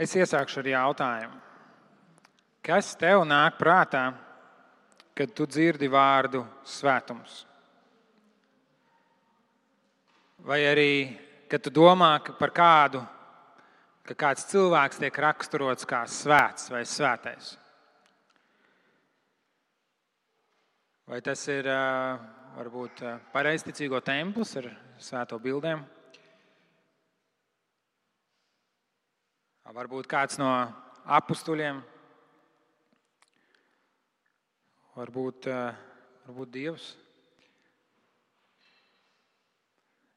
Es iesākšu ar jautājumu. Kas tev nāk prātā, kad tu dzirdi vārdu svētums? Vai arī, kad tu domā par kādu, ka kāds cilvēks tiek raksturots kā svēts vai svētais? Vai tas ir varbūt pareizticīgo templis ar svēto bildēm? Varbūt kāds no apstuļiem, varbūt, varbūt Dievs.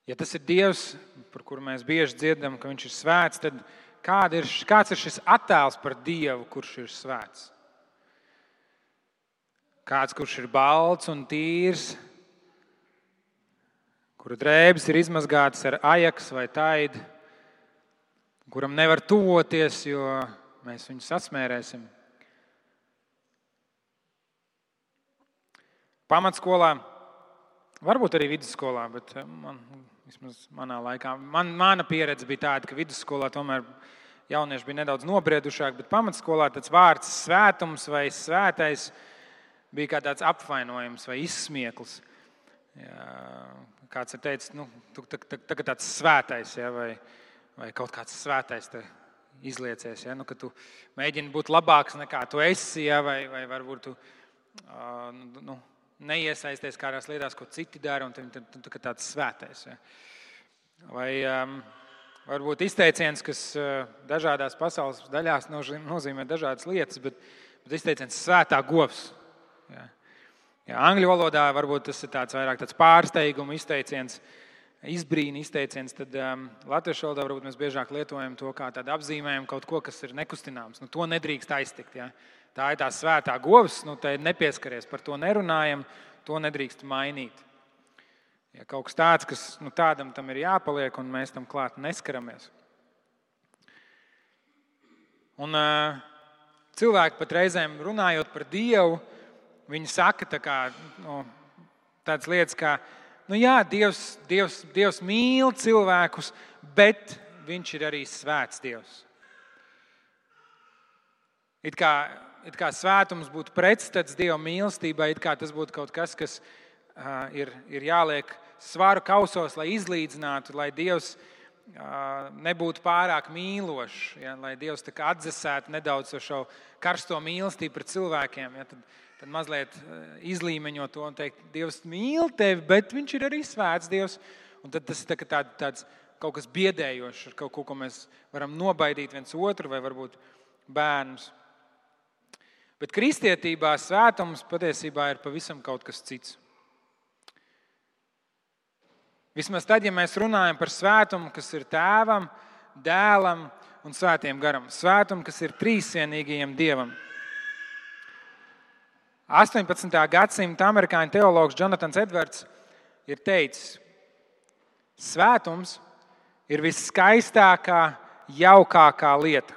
Ja tas ir Dievs, par kuru mēs bieži dzirdam, ka Viņš ir svēts, tad ir, kāds ir šis attēls par Dievu, kurš ir svēts? Kāds, kurš ir balts un tīrs, kura drēbes ir izmazgātas ar ajaks vai taidu kuram nevar tuvoties, jo mēs viņu sasmērēsim. Pamatskolā, varbūt arī vidusskolā, bet eh, man, vismaz manā laikā, man, mana pieredze bija tāda, ka vidusskolā tomēr jaunieši bija nedaudz nobriedušāki, bet pamatskolā tas vārds svētums vai svētais bija kā tāds apvainojums vai izsmieklis. Jā, kāds ir teicis, nu, tu tagad tāds svētais, ja, vai, vai kaut kāds svētais izliecies. Ja? Nu, ka tu mēģini būt labāks nekā tu esi, ja? vai, vai varbūt tu uh, nu, neiesaisties kādās lietās, ko citi dara, un tu tā tāds svētais. Ja? Vai um, varbūt izteiciens, kas uh, dažādās pasaules daļās nozīmē dažādas lietas, bet, bet izteiciens svētā govs. Ja? Ja, angļu valodā varbūt tas ir tāds vairāk tāds pārsteiguma izteiciens. Uh, izbrīna izteiciens, tad um, latviešu valodā varbūt mēs biežāk lietojam to kā tādu apzīmējumu kaut ko, kas ir nekustināms. Nu, to nedrīkst aiztikt. Ja? Tā ir tā svētā govs, nu, tai nepieskaries, par to nerunājam, to nedrīkst mainīt. Ja kaut kas tāds, kas nu, tādam tam ir jāpaliek, un mēs tam klāt neskaramies. Un, uh, cilvēki pat reizēm runājot par Dievu, viņi saka tā kā, nu, tādas lietas, kā nu jā, Dievs, Dievs, Dievs mīl cilvēkus, bet Viņš ir arī svēts Dievs. It kā, it kā svētums būtu pretstats Dieva mīlestībai, it kā tas būtu kaut kas, kas uh, ir, ir jāliek svaru kausos, lai izlīdzinātu, lai Dievs uh, nebūtu pārāk mīlošs, ja, lai Dievs atdzesētu nedaudz šo karsto mīlestību pret cilvēkiem. Ja, tad, tad mazliet eh, izlīmeņot to un teikt, Dievs mīl tevi, bet Viņš ir arī svēts Dievs. Un tad tas ir tā, tāds kaut kas biedējošs, ar kaut ko, ko mēs varam nobaidīt viens otru vai varbūt bērnus. Bet kristietībā svētums patiesībā ir pavisam kaut kas cits. Vismaz tad, ja mēs runājam par svētumu, kas ir tēvam, dēlam un svētiem garam, svētumu, kas ir trīsvienīgajam dievam. 18. gadsimta amerikāņu teologs Jonatans Edvards ir teicis, svētums ir viskaistākā, jaukākā lieta.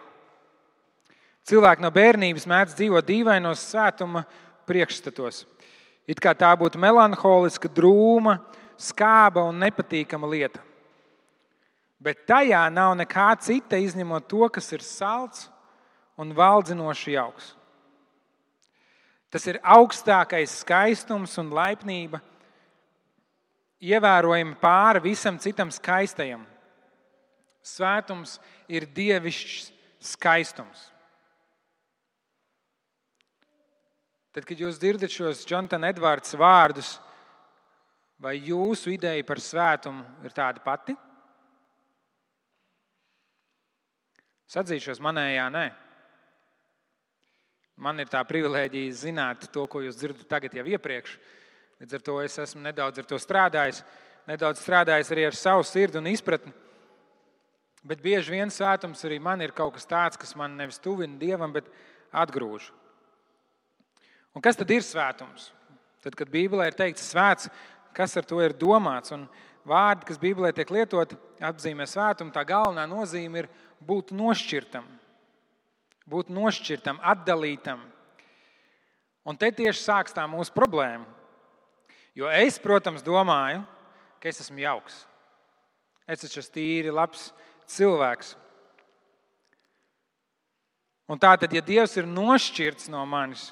Cilvēki no bērnības mēdz dzīvot dīvainos svētuma priekšstatos. It kā tā būtu melanholiska, drūma, skāba un nepatīkama lieta. Bet tajā nav nekā cita izņemot to, kas ir salds un valdzinoši jauks. Tas ir augstākais skaistums un laipnība, ievērojami pāri visam citam skaistajam. Svētums ir dievišķs skaistums. Tad, kad jūs dzirdat šos Jonatana Edvards vārdus, vai jūsu ideja par svētumu ir tāda pati? Sadzīšos manējā, nē. Man ir tā privilēģija zināt to, ko jūs dzirdat tagad jau iepriekš. Līdz ar to es esmu nedaudz ar to strādājis, nedaudz strādājis arī ar savu sirdi un izpratni. Bet bieži vien svētums arī man ir kaut kas tāds, kas man nevis tuvina dievam, bet atgrūž. Un kas tad ir svētums? Tad, kad Bībelē ir teikts svēts, kas ar to ir domāts? Un vārdi, kas Bībelē tiek lietoti, apzīmē svētumu, tā galvenā nozīme ir būt nošķirtam būt nošķirtam, atdalītam. Un te tieši sākas tā mūsu problēma. Jo es, protams, domāju, ka es esmu jauks. Es esmu tīri labs cilvēks. Un tā tad, ja Dievs ir nošķirts no manis,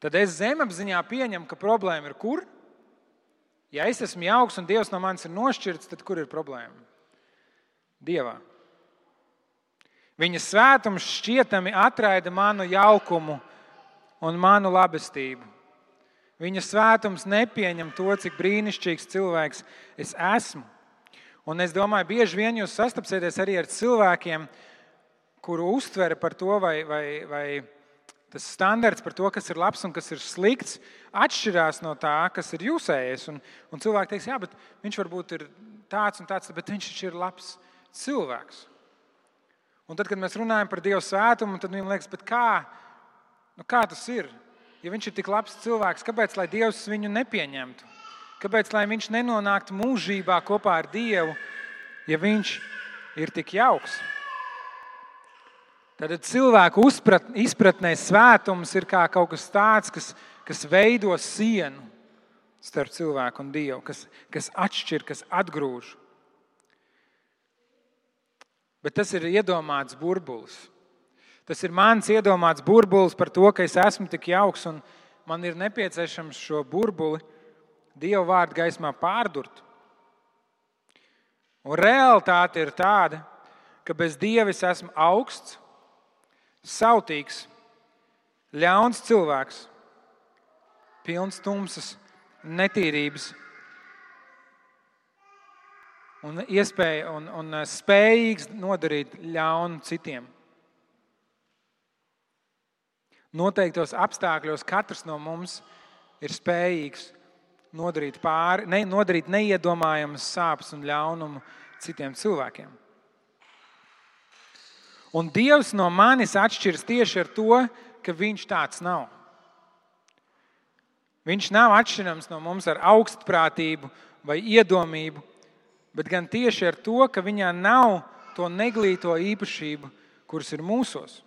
tad es zemapziņā pieņemu, ka problēma ir kur? Ja es esmu jauks un Dievs no manis ir nošķirts, tad kur ir problēma? Dievā. Viņa svētums šķietami atraida manu jaukumu un manu labestību. Viņa svētums nepieņem to, cik brīnišķīgs cilvēks es esmu. Un es domāju, bieži vien jūs sastapsieties arī ar cilvēkiem, kuru uztvere par to, vai, vai, vai tas standarts par to, kas ir labs un kas ir slikts, atšķirās no tā, kas ir jūsējais. Un, un cilvēki teiks, jā, bet viņš varbūt ir tāds un tāds, bet viņš ir labs cilvēks. Un tad, kad mēs runājam par Dieva svētumu, tad viņam liekas, kā, nu kā tas ir? Ja viņš ir tik labs cilvēks, kāpēc lai Dievs viņu nepieņemtu? Kāpēc lai viņš nenonāktu mūžībā kopā ar Dievu, ja viņš ir tik jauks? Tad cilvēku izpratnē svētums ir kā kaut kas tāds, kas, kas veido sienu starp cilvēku un Dievu, kas, kas atšķir, kas atgrūž. Bet tas ir iedomāts burbulis. Tas ir mans iedomāts burbulis par to, ka es esmu tik jauks un man ir nepieciešams šo burbuli Dieva vārdu gaismā pārdurt. Un realitāte ir tāda, ka bez Dieva es esmu augsts, sautīgs, ļauns cilvēks, pilns tumsas, netīrības un, iespēja, un, un uh, spējīgs nodarīt ļaunu citiem. Noteiktos apstākļos katrs no mums ir spējīgs nodarīt, pāri, ne, nodarīt neiedomājamas sāpes un ļaunumu citiem cilvēkiem. Un Dievs no manis atšķiras tieši ar to, ka Viņš tāds nav. Viņš nav atšķirams no mums ar augstprātību vai iedomību, bet gan tieši ar to, ka viņā nav to neglīto īpašību, kuras ir mūsos.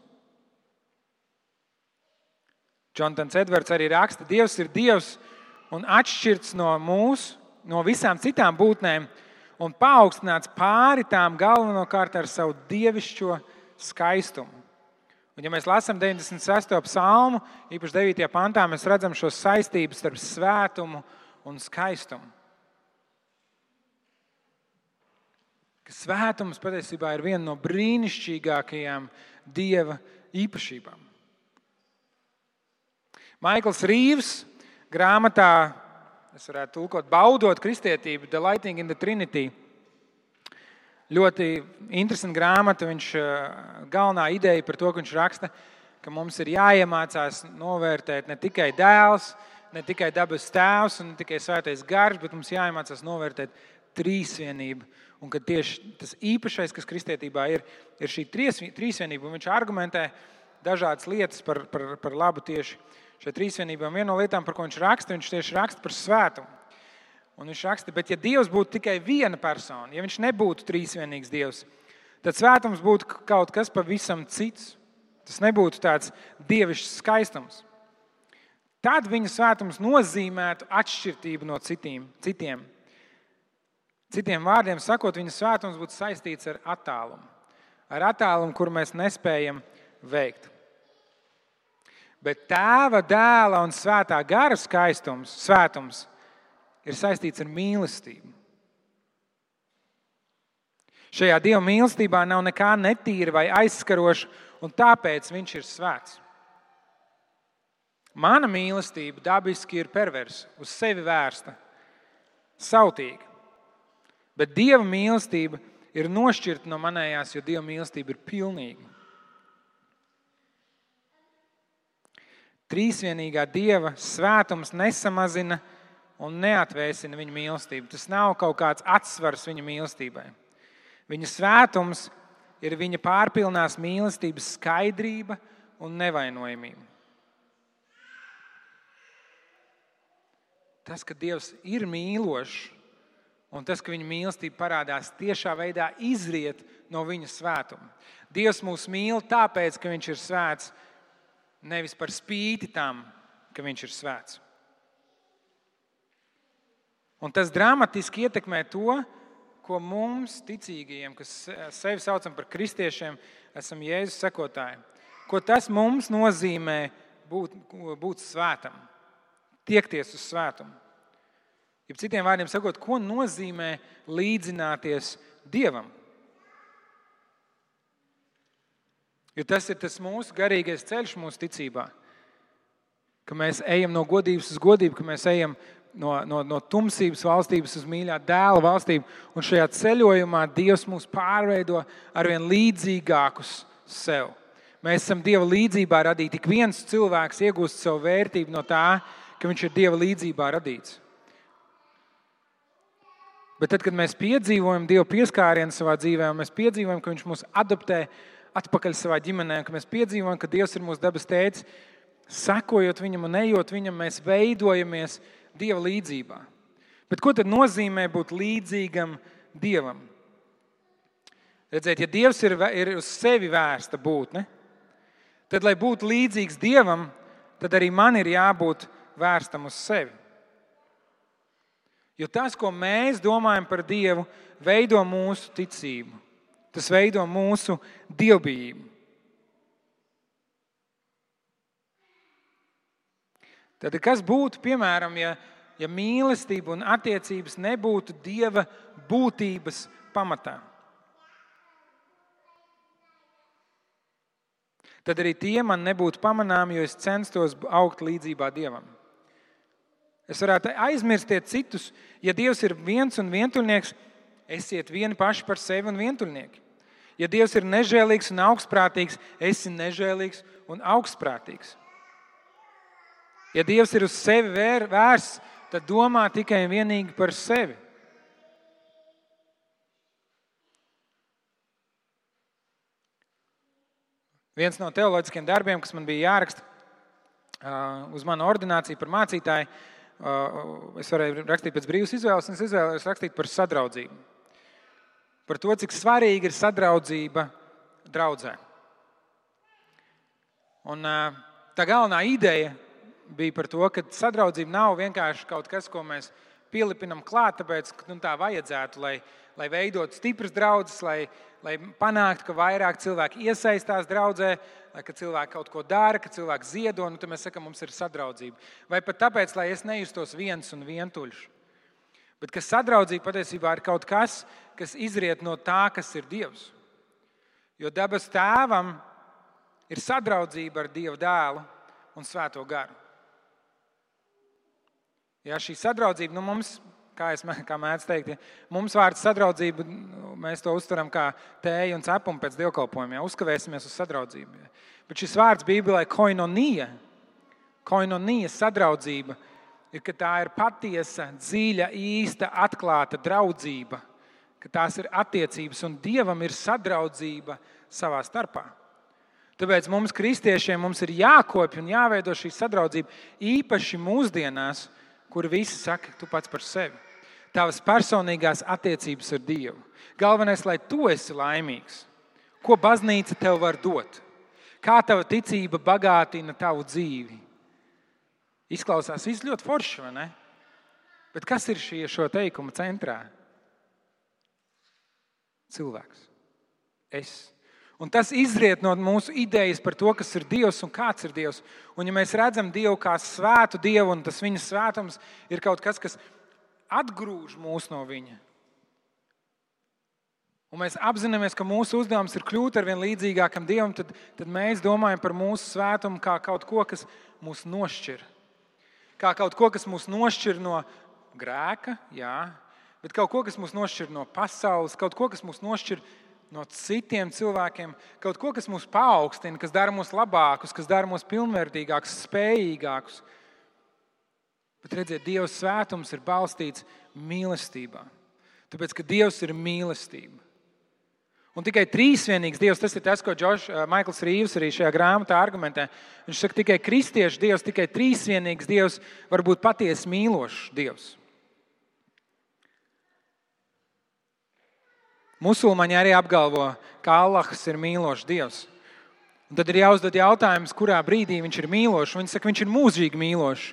Džonsons Edvards arī raksta, ka Dievs ir Dievs un atšķirts no mūsu, no visām citām būtnēm, un paaugstināts pāri tām galvenokārt ar savu dievišķo skaistumu. Un, ja mēs lasām 96. psalmu, īpaši 9. pantā, mēs redzam šo saistību starp svētumu un skaistumu. Ka svētums patiesībā ir viena no brīnišķīgākajām dieva īpašībām. Maikls Rīvs grāmatā, es varētu tulkot, baudot kristietību, The Lighting in the Trinity. Ļoti interesanta grāmata. Viņš eh, galvenā ideja par to, ka viņš raksta, ka mums ir jāiemācās novērtēt ne tikai dēls, ne tikai dabas tēvs un ne tikai svētais gars, bet mums jāiemācās novērtēt trīsvienību Un ka tieši tas īpašais, kas kristietībā ir, ir šī trīsvienība. Viņš argumentē dažādas lietas par, par, par labu tieši šai trīsvienībai. Viena no lietām, par ko viņš raksta, viņš tieši raksta par svētumu. Un viņš raksta, bet ja Dievs būtu tikai viena persona, ja viņš nebūtu trīsvienīgs Dievs, tad svētums būtu kaut kas pavisam cits. Tas nebūtu tāds dievišķs skaistums. Tad viņa svētums nozīmētu atšķirību no citiem. citiem. Citiem vārdiem sakot, viņa svētums būtu saistīts ar attālumu, ar attālumu, kur mēs nespējam veikt. Bet tēva, dēla un svētā gara skaistums, svētums ir saistīts ar mīlestību. Šajā dieva mīlestībā nav nekā netīra vai aizskaroša, un tāpēc viņš ir svēts. Mana mīlestība dabiski ir perversa, uz sevi vērsta, sautīga. Bet Dieva mīlestība ir nošķirta no manējās, jo Dieva mīlestība ir pilnīga. Trīsvienīgā Dieva svētums nesamazina un neatvēsina viņa mīlestību. Tas nav kaut kāds atsvars viņa mīlestībai. Viņa svētums ir viņa pārpilnās mīlestības skaidrība un nevainojamība. Tas, ka Dievs ir mīlošs, Un tas, ka viņa mīlestība parādās tiešā veidā, izriet no viņa svētuma. Dievs mūs mīl tāpēc, ka viņš ir svēts, nevis par spīti tam, ka viņš ir svēts. Un tas dramatiski ietekmē to, ko mums, ticīgajiem, kas sevi saucam par kristiešiem, esam Jēzus sekotāji, ko tas mums nozīmē būt, būt svētam, tiekties uz svētumu. Ja citiem vārdiem sakot, ko nozīmē līdzināties Dievam? Jo tas ir tas mūsu garīgais ceļš mūsu ticībā. Ka mēs ejam no godības uz godību, ka mēs ejam no, no, no tumsības valstības uz mīļā dēla valstību. Un šajā ceļojumā Dievs mūs pārveido ar vien līdzīgākus sev. Mēs esam Dieva līdzjūtībā radīti. Ik viens cilvēks iegūst savu vērtību no tā, ka viņš ir Dieva līdzjūtībā radīts. Bet tad, kad mēs piedzīvojam Dieva pieskārienu savā dzīvē, mēs piedzīvojam, ka Viņš mūs adoptē atpakaļ savā ģimenē, ka mēs piedzīvojam, ka Dievs ir mūsu dabas tēvs, sekojot Viņam un ejot Viņam, mēs veidojamies Dieva līdzjūtībā. Bet ko tad nozīmē būt līdzīgam Dievam? Redziet, ja Dievs ir, ir uz sevi vērsta būtne, tad, lai būtu līdzīgs Dievam, tad arī man ir jābūt vērstam uz sevi. Jo tas, ko mēs domājam par Dievu, veido mūsu ticību. Tas veido mūsu dievbijību. Tad kas būtu, piemēram, ja, ja mīlestība un attiecības nebūtu Dieva būtības pamatā? Tad arī tie man nebūtu pamanāmi, jo es censtos augt līdzībā Dievam. Es varētu aizmirstiet citus, ja Dievs ir viens un vientuļnieks, esiet vieni paši par sevi un vientuļnieki. Ja Dievs ir nežēlīgs un augstprātīgs, esi nežēlīgs un augstprātīgs. Ja Dievs ir uz sevi vērsts, tad domā tikai un vienīgi par sevi. Viens no teoloģiskiem darbiem, kas man bija jāraksta uz manu ordināciju par mācītāju, es varēju rakstīt pēc brīvas izvēles, un es izvēlējos rakstīt par sadraudzību. Par to, cik svarīga ir sadraudzība draudzē. Un, tā galvenā ideja bija par to, ka sadraudzība nav vienkārši kaut kas, ko mēs pielipinam klāt, tāpēc, ka nu, tā vajadzētu, lai, lai veidotu stipras draudzes, lai, lai panāktu, ka vairāk cilvēki iesaistās draudzē, ka cilvēki kaut ko dara, ka cilvēki ziedo, nu, tad mēs sakām, mums ir sadraudzība. Vai pat tāpēc, lai es nejustos viens un vientuļš. Bet ka sadraudzība patiesībā ir kaut kas, kas izriet no tā, kas ir Dievs. Jo dabas tēvam ir sadraudzība ar Dieva dēlu un Svēto garu. Ja šī sadraudzība nu, mums kā es kā mēdzu teikt, ja mums vārds sadraudzība, mēs to uztveram kā tēju un cepumu pēc dievkalpojuma. Ja, uzkavēsimies uz sadraudzību. Ja. Bet šis vārds Bībelē - koinonija, koinonija sadraudzība, ir, ka tā ir patiesa, dziļa, īsta, atklāta draudzība, ka tās ir attiecības un Dievam ir sadraudzība savā starpā. Tāpēc mums, kristiešiem, mums ir jākopja un jāveido šī sadraudzība īpaši mūsdienās, kur visi saka, tu pats par sevi tavas personīgās attiecības ar Dievu. Galvenais, lai tu esi laimīgs. Ko baznīca tev var dot? Kā tava ticība bagātina tavu dzīvi? Izklausās viss ļoti forši, vai ne? Bet kas ir šie šo teikumu centrā? Cilvēks. Es. Un tas izriet no mūsu idejas par to, kas ir Dievs un kāds ir Dievs. Un, ja mēs redzam Dievu kā svētu Dievu, un tas viņa svētums ir kaut kas, kas atgrūž mūs no viņa. Un mēs apzināmies, ka mūsu uzdevums ir kļūt ar vien līdzīgākam Dievam, tad, tad mēs domājam par mūsu svētumu kā kaut ko, kas mūs nošķir. Kā kaut ko, kas mūs nošķir no grēka, jā, bet kaut ko, kas mūs nošķir no pasaules, kaut ko, kas mūs nošķir no citiem cilvēkiem, kaut ko, kas mūs paaugstina, kas dara mūs labākus, kas dara mūs pilnvērtīgākus, spējīgākus. Bet redziet, Dieva svētums ir balstīts mīlestībā. Tāpēc, ka Dievs ir mīlestība. Un tikai trīsvienīgs Dievs, tas ir tas, ko Džošs uh, Maikls Rīvs arī šajā grāmatā argumentē. Viņš saka, tikai kristiešu Dievs, tikai trīsvienīgs Dievs var būt patiesi mīlošs Dievs. Musulmaņi arī apgalvo, ka Allahs ir mīlošs Dievs. Un tad ir jāuzdod jautājums, kurā brīdī viņš ir mīlošs. Viņi saka, viņš ir mūžīgi mīlošs.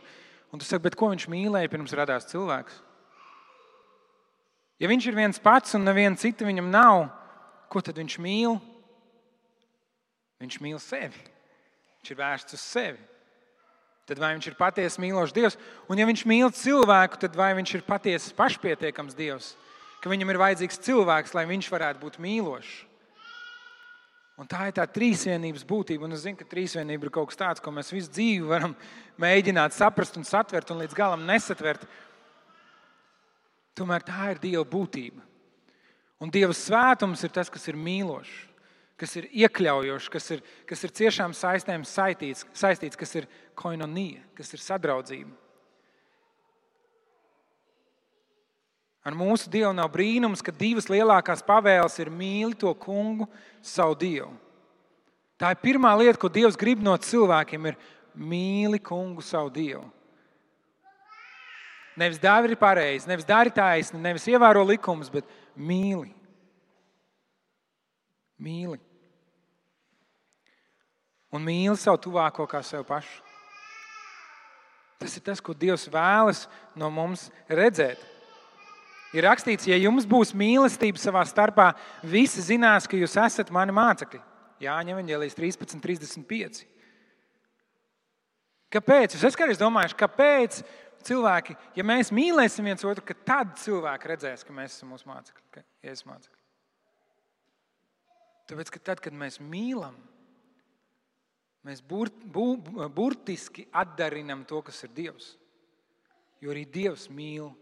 Un tu saki, ko viņš mīlēja pirms radās cilvēks? Ja viņš ir viens pats un neviena cita viņam nav, ko tad viņš mīl? Viņš mīl sevi. Viņš ir vērsts uz sevi. Tad vai viņš ir patiesi mīlošs Dievs? Un ja viņš mīl cilvēku, tad vai viņš ir patiesi pašpietiekams Dievs? Ka viņam ir vajadzīgs cilvēks, lai viņš varētu būt mīlošs. Un tā ir tā trīsvienības būtība. Un es zinu, ka trīsvienība ir kaut kas tāds, ko mēs visu dzīvi varam mēģināt saprast un satvert, un līdz galam nesatvert. Tomēr tā ir Dieva būtība. Un Dieva svētums ir tas, kas ir mīlošs, kas ir iekļaujošs, kas ir, kas ir ciešām saistēm saistīts, saistīts, kas ir koinonija, kas ir sadraudzība. Ar mūsu Dievu nav brīnums, ka divas lielākās pavēles ir mīli to kungu, savu Dievu. Tā ir pirmā lieta, ko Dievs grib no cilvēkiem, ir mīli kungu, savu Dievu. Nevis dari pareizi, nevis dari taisni, nevis ievēro likumus, bet mīli. Mīli. Un mīli savu tuvāko kā sev pašu. Tas ir tas, ko Dievs vēlas no mums redzēt. Ir rakstīts, ja jums būs mīlestība savā starpā, visi zinās, ka jūs esat mani mācekļi. Jāņem Evangelijas 13, 35. Kāpēc? Es kādreiz domāju, kāpēc cilvēki, ja mēs mīlēsim viens otru, tad cilvēki redzēs, ka mēs esam mūsu mācekļi, ka esam mācekļi. Tāpēc, ka tad, kad mēs mīlam, mēs burt, bu, burtiski atdarinam to, kas ir Dievs. Jo arī Dievs mīl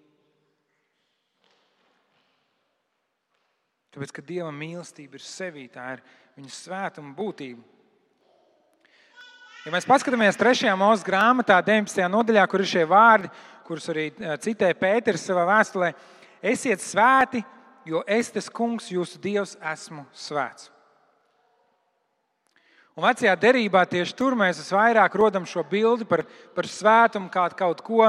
Tāpēc, ka Dieva mīlestība ir sevī, tā ir viņa svētuma būtība. Ja mēs paskatāmies 3. mūža grāmatā, 19. nodaļā, kur ir šie vārdi, kurus arī eh, citē Pēters savā vēstulē, esiet svēti, jo es, tas kungs, jūsu dievs, esmu svēts. Un vecajā derībā tieši tur mēs vairāk rodam šo bildi par, par svētumu kā kaut ko,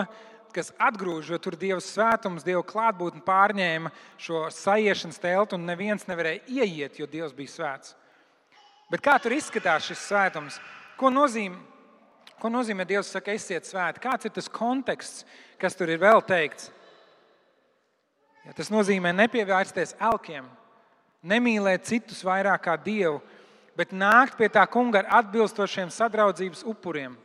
kas atgrūž, jo tur Dieva svētums, Dieva klātbūtne pārņēma šo sajiešanas telpu, un neviens nevarēja ieiet, jo Dievs bija svēts. Bet kā tur izskatās šis svētums? Ko nozīmē, ko nozīmē Dievs saka, esiet svēti? Kāds ir tas konteksts, kas tur ir vēl teikts? Ja tas nozīmē nepievērsties elkiem, nemīlēt citus vairāk kā Dievu, bet nākt pie tā kunga ar atbilstošiem sadraudzības upuriem.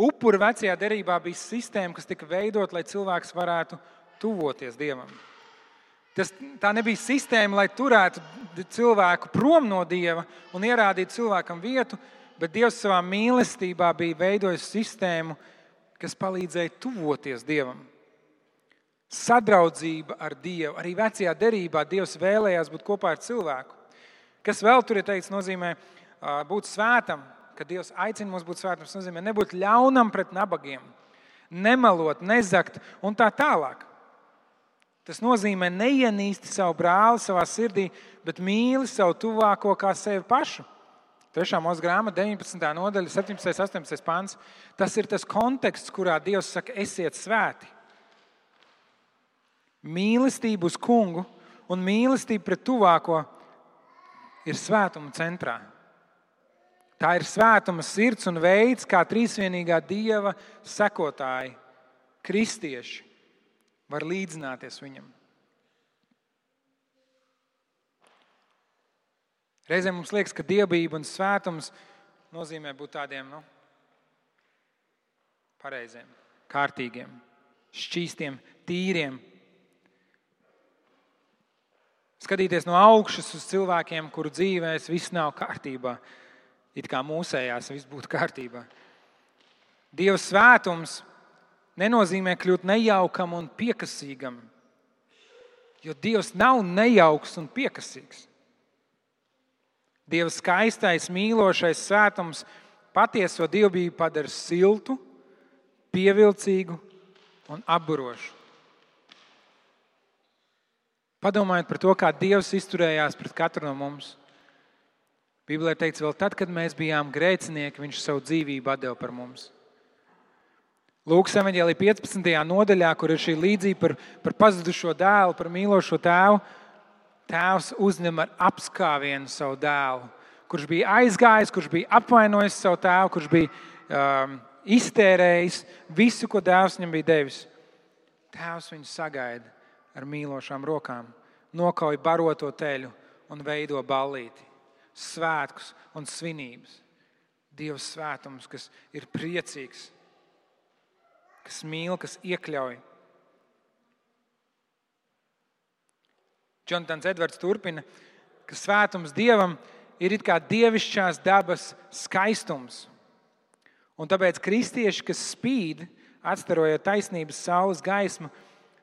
Upuri vecajā derībā bija sistēma, kas tika veidota, lai cilvēks varētu tuvoties Dievam. Tas, tā nebija sistēma, lai turētu cilvēku prom no Dieva un ierādītu cilvēkam vietu, bet Dievs savā mīlestībā bija veidojis sistēmu, kas palīdzēja tuvoties Dievam. Sadraudzība ar Dievu. Arī vecajā derībā Dievs vēlējās būt kopā ar cilvēku. Kas vēl tur ir teikts, nozīmē būt svētam, ka Dievs aicina mums būt svētam, nozīmē nebūt ļaunam pret nabagiem, nemelot, nezakt un tā tālāk. Tas nozīmē neienīsti savu brāli savā sirdī, bet mīli savu tuvāko kā sevi pašu. Trešā mūža grāmata, 19. nodaļa, 17. un 18. pāns. Tas ir tas konteksts, kurā Dievs saka, esiet svēti. Mīlestība uz kungu un mīlestība pret tuvāko ir svētuma centrā. Tā ir svētuma sirds un veids, kā trīsvienīgā dieva sekotāji, kristieši, var līdzināties viņam. Reizēm mums liekas, ka dievbijība un svētums nozīmē būt tādiem nu, pareiziem, kārtīgiem, šķīstiem, tīriem. Skatīties no augšas uz cilvēkiem, kuru dzīvēs viss nav kārtībā it kā mūsējās viss būtu kārtībā. Dieva svētums nenozīmē kļūt nejaukam un piekasīgam, jo Dievs nav nejauks un piekasīgs. Dieva skaistais, mīlošais svētums patieso dievbijību padara siltu, pievilcīgu un apburošu. Padomājiet par to, kā Dievs izturējās pret katru no mums. Bībelē teikts, vēl tad, kad mēs bijām grēcinieki, viņš savu dzīvību deva par mums. Lūks evanģēlī 15. nodaļā, kur ir šī līdzība par, par pazudušo dēlu, par mīlošo tēvu. Tēvs uzņem ar apskāvienu savu dēlu, kurš bija aizgājis, kurš bija apvainojis savu tēvu, kurš bija um, iztērējis visu, ko dēls viņam bija devis. Tēvs viņu sagaida ar mīlošām rokām, nokauj baroto teļu un veido ballīti, svētkus un svinības. Dieva svētums, kas ir priecīgs, kas mīl, kas iekļauj. Džonatans Edvards turpina, ka svētums dievam ir kā dievišķās dabas skaistums. Un tāpēc kristieši, kas spīd, atstarojot taisnības saules gaismu,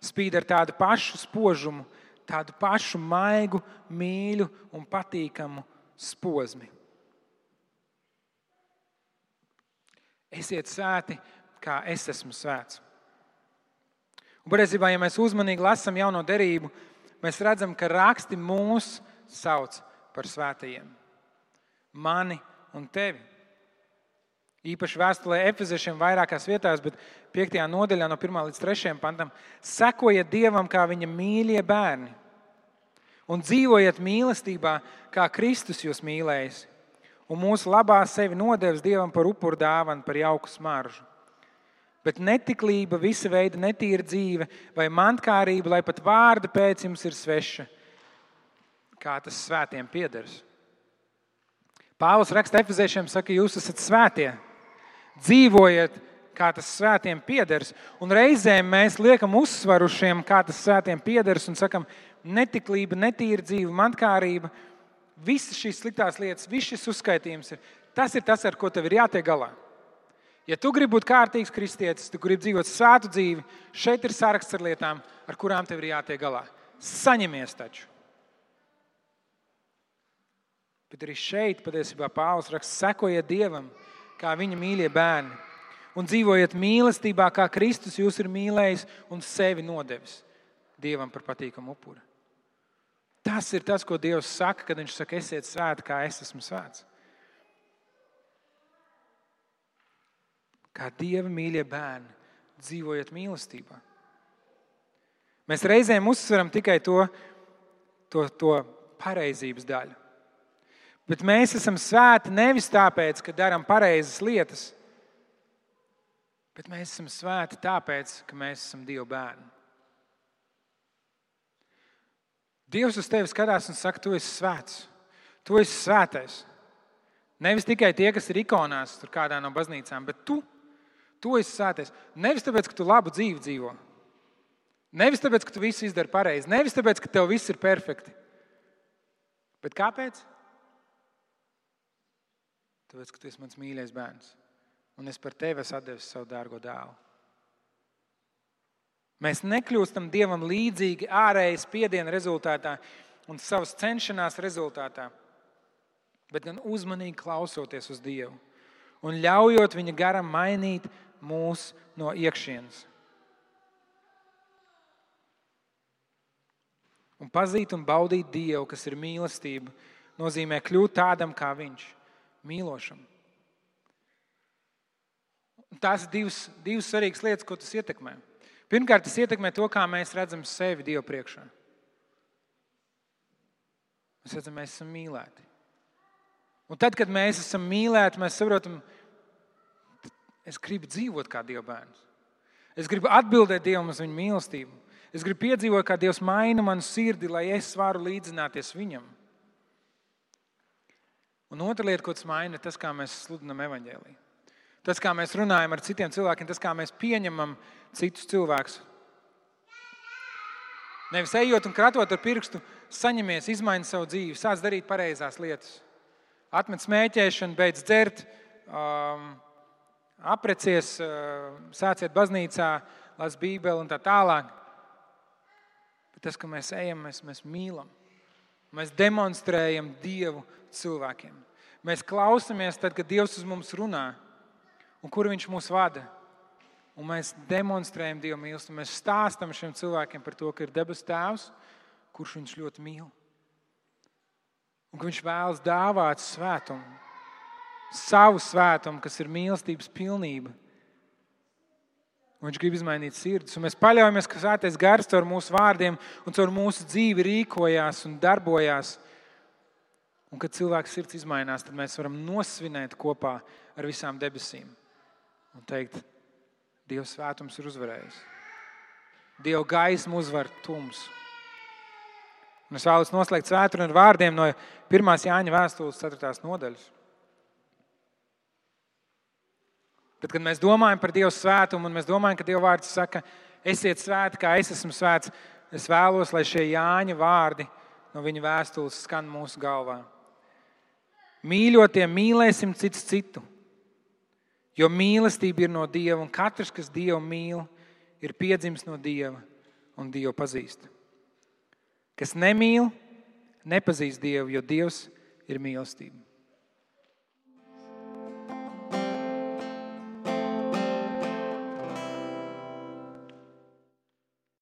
spīd ar tādu pašu spožumu, tādu pašu maigu, mīļu un patīkamu posmu. Esiet svēti, kā es esmu svēts. Un patiesībā, ja mēs uzmanīgi lasām jauno derību, mēs redzam, ka raksti mūs sauc par svētajiem. Mani un tevi. Īpaši vēstulē Efeziešiem vairākās vietās, bet 5. nodaļā, no 1 līdz 3 pantam, sekojiet Dievam kā viņa mīļie bērni un dzīvojiet mīlestībā, kā Kristus jūs mīlējis, un mūsu labā sevi nodevis Dievam par upuru dāvanu, par jauku smaržu. Bet netiklība, visa veida netīra dzīve vai mantkārība, lai pat vārda pēc jums ir sveša, kā tas svētiem piederas. Pāvils raksta Efeziešiem, saka, jūs esat svētie dzīvojiet, kā tas svētiem piederas. Un reizēm mēs liekam uzsvaru šiem, kā tas svētiem piederas, un sakam, netiklība, netīra dzīve, mankārība, visas šīs sliktās lietas, viss šis uzskaitījums ir tas, ir tas ar ko tev ir jātiek galā. Ja tu gribi būt kārtīgs kristietis, tu gribi dzīvot svētu dzīvi, šeit ir saraksts ar lietām, ar kurām tev ir jātiek galā. Saņemies taču! Bet arī šeit patiesībā Pāvils raksta, sekojiet Dievam, kā viņa mīļie bērni. Un dzīvojiet mīlestībā, kā Kristus jūs ir mīlējis un sevi nodevis Dievam par patīkamu upuri. Tas ir tas, ko Dievs saka, kad Viņš saka, esiet svēti, kā es esmu svēts. Kā Dieva mīļie bērni, dzīvojiet mīlestībā. Mēs reizēm uzsveram tikai to, to, to pareizības daļu. Bet mēs esam svēti nevis tāpēc, ka darām pareizas lietas, bet mēs esam svēti tāpēc, ka mēs esam Dieva bērni. Dievs uz tevi skatās un saka, tu esi svēts, tu esi svētais. Nevis tikai tie, kas ir ikonās, tur kādā no baznīcām, bet tu, tu esi svētais. Nevis tāpēc, ka tu labu dzīvi dzīvo. Nevis tāpēc, ka tu visu izdari pareizi, nevis tāpēc, ka tev viss ir perfekti. Bet kāpēc? Tāpēc, ka tu esi mans mīļais bērns. Un es par tevi esmu devis savu dārgo dēlu. Mēs nekļūstam Dievam līdzīgi ārējas spiediena rezultātā un savas cenšanās rezultātā, bet gan uzmanīgi klausoties uz Dievu un ļaujot Viņa garam mainīt mūs no iekšienes. Un pazīt un baudīt Dievu, kas ir mīlestība, nozīmē kļūt tādam kā Viņš mīlošam. Tās divas, divas svarīgas lietas, ko tas ietekmē. Pirmkārt, tas ietekmē to, kā mēs redzam sevi Dieva priekšā. Mēs redzam, mēs esam mīlēti. Un tad, kad mēs esam mīlēti, mēs saprotam, es gribu dzīvot kā Dieva bērns. Es gribu atbildēt Dievam uz viņa mīlestību. Es gribu piedzīvot, kā Dievs maina manu sirdi, lai es varu līdzināties Viņam. Un otra lieta, ko tas maina, ir tas, kā mēs sludinām evaņģēlīju. Tas, kā mēs runājam ar citiem cilvēkiem, tas, kā mēs pieņemam citus cilvēkus. Nevis ejot un kratot ar pirkstu, saņemies, izmaini savu dzīvi, sāc darīt pareizās lietas. Atmet smēķēšanu, beidz dzert, um, aprecies, uh, sāciet baznīcā, las Bībeli un tā tālāk. Bet tas, ka mēs ejam, mēs, mēs mīlam. Mēs demonstrējam Dievu cilvēkiem. Mēs klausāmies tad, kad Dievs uz mums runā un kur Viņš mūs vada. Un mēs demonstrējam Dieva mīlestību. Mēs stāstām šiem cilvēkiem par to, ka ir debesu Tēvs, kurš viņus ļoti mīl. Un ka Viņš vēlas dāvāt svētumu, savu svētumu, kas ir mīlestības pilnība. Un viņš grib izmainīt sirdis. Un mēs paļaujamies, ka Svētais Gars caur mūsu vārdiem un caur mūsu dzīvi rīkojās un darbojās. Un kad cilvēks sirds izmainās, tad mēs varam nosvinēt kopā ar visām debesīm un teikt, Dieva svētums ir uzvarējis. Dieva gaisma uzvar tumsu. Un es vēlos noslēgt svētdienu ar vārdiem no 1. Jāņa vēstules 4. nodaļas. Tad, kad mēs domājam par Dieva svētumu, un mēs domājam, ka Dieva vārds saka, esiet svēti, kā es esmu svēts, es vēlos, lai šie Jāņa vārdi no viņa vēstules skan mūsu galvā. Mīļotie, mīlēsim cits citu, jo mīlestība ir no Dieva, un katrs, kas Dievu mīl, ir piedzimis no Dieva un Dievu pazīst. Kas nemīl, nepazīst Dievu, jo Dievs ir mīlestība.